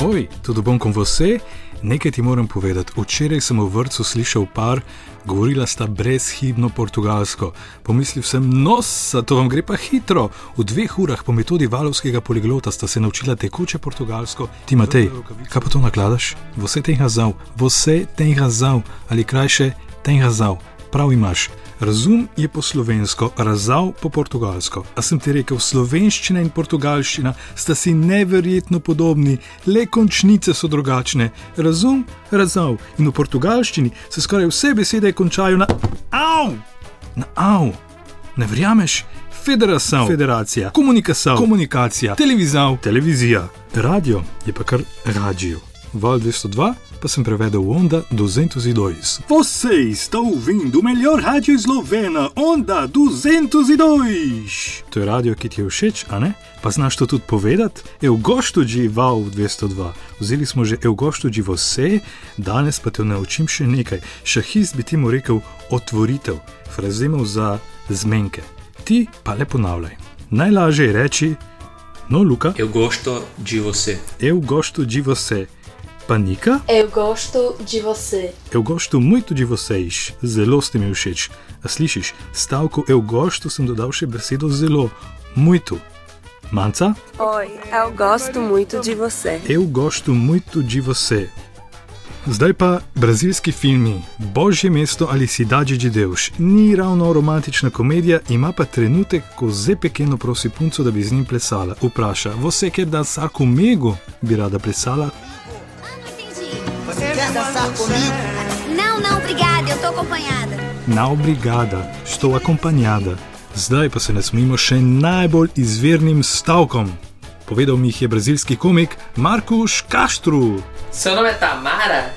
Oj, tudo bom com você? Nekaj ti moram povedati. Včeraj sem v vrtu slišal par, govorila sta brezhibno portugalsko. Pomislil sem, nos, to vam gre pa hitro. V dveh urah po metodi valovskega poliglota sta se naučila tekoče portugalsko. Ti, Matej, kaj pa to nakladaš? Vse tem razal, vse tem razal, ali krajše tem razal. Prav imaš. Razum je po slovensko, razal po portugalsko. A sem ti rekel, slovenščina in portugalščina sta si neverjetno podobni, le končnice so drugačne. Razum, razal in v portugalščini se skoraj vse besede končajo na av, na av. Ne verjameš? Federacija, federacija, komunikacija, komunikacija, televizav, televizija, radio je pa kar radio. Val 202 pa sem prevedel v Onda 202. Você está ouvindo o melhor rádio eslovena, Onda 202. To je radio, ki ti je všeč, a ne? Pa znaš to tudi povedati? Eu gosto de Val 202. Vzeli smo že Eu gosto de você, danes pa te naučim še nekaj. Šahist bi ti mu rekel otvoritev, frazemov za zmenke. Ti pa le ponavljaj. Najlažje je reči, no, Luka. Eu gosto de você. Eu gosto de você. Panika? Eu gosto de você. Eu gosto muito de vocês. Zelo ste mi všeč. A slišiš, stavko eu gosto sem dodal še besedo zelo, muito. Manca? Oi, eu gosto muito de você. Eu gosto muito de você. Zdaj pa brazilski filmi Božje mesto ali Cidade de Deus. Ni ravno romantična komedija, ima pa trenutek, ko zelo pekeno prosi punco, da bi z njim plesala. Vpraša, você quer dançar comigo? Bi rada plesala, quer dançar comigo? Não, não, obrigada, eu tô acompanhada. Na obrigada, estou acompanjada. Zdaj pa se nasmejimo še najbolj izvirnim stavkom. Povedal mi jih je brazilski komik Marcos Castro. Seu nome é Tamara?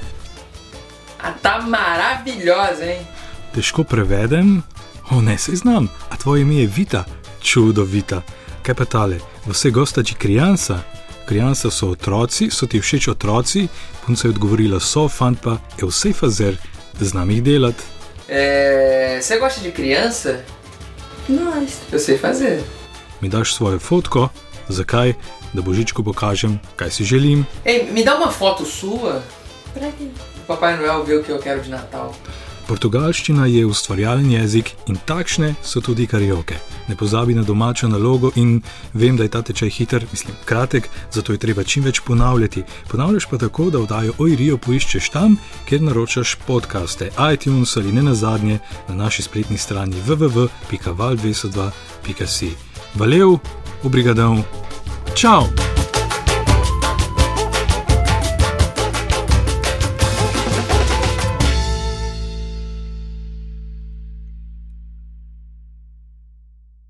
Ah, tá maravilhosa, hein? Težko prevedem, o ne se znam, a tvoje ime je Vita, čudovita. Kaj pa tale, vse gosta de criança? Criança so otroci, so ti všeč otroci, punca je odgovorila so, fant pa je vse fazer, znam jih delati. É, Você gosta de criança? Nós. Eu sei fazer. Mi daš svojo fotko, zakaj? Da božičku pokažem, kaj si želim. Ei, me dá uma foto sua. Pra quê? O Papai Noel vê o que eu quero de Natal. Portugalščina je ustvarjalen jezik in takšne so tudi karioke. Ne pozabi na domačo nalogo in vem, da je ta tečaj hiter, mislim, kratek, zato je treba čim več ponavljati. Ponavljaš pa tako, da vdajo Oj Rio poiščeš tam, kjer naročaš podkaste, iTunes ali ne nazadnje na naši spletni strani www.val202.si. Valeu, obrigadão, čau!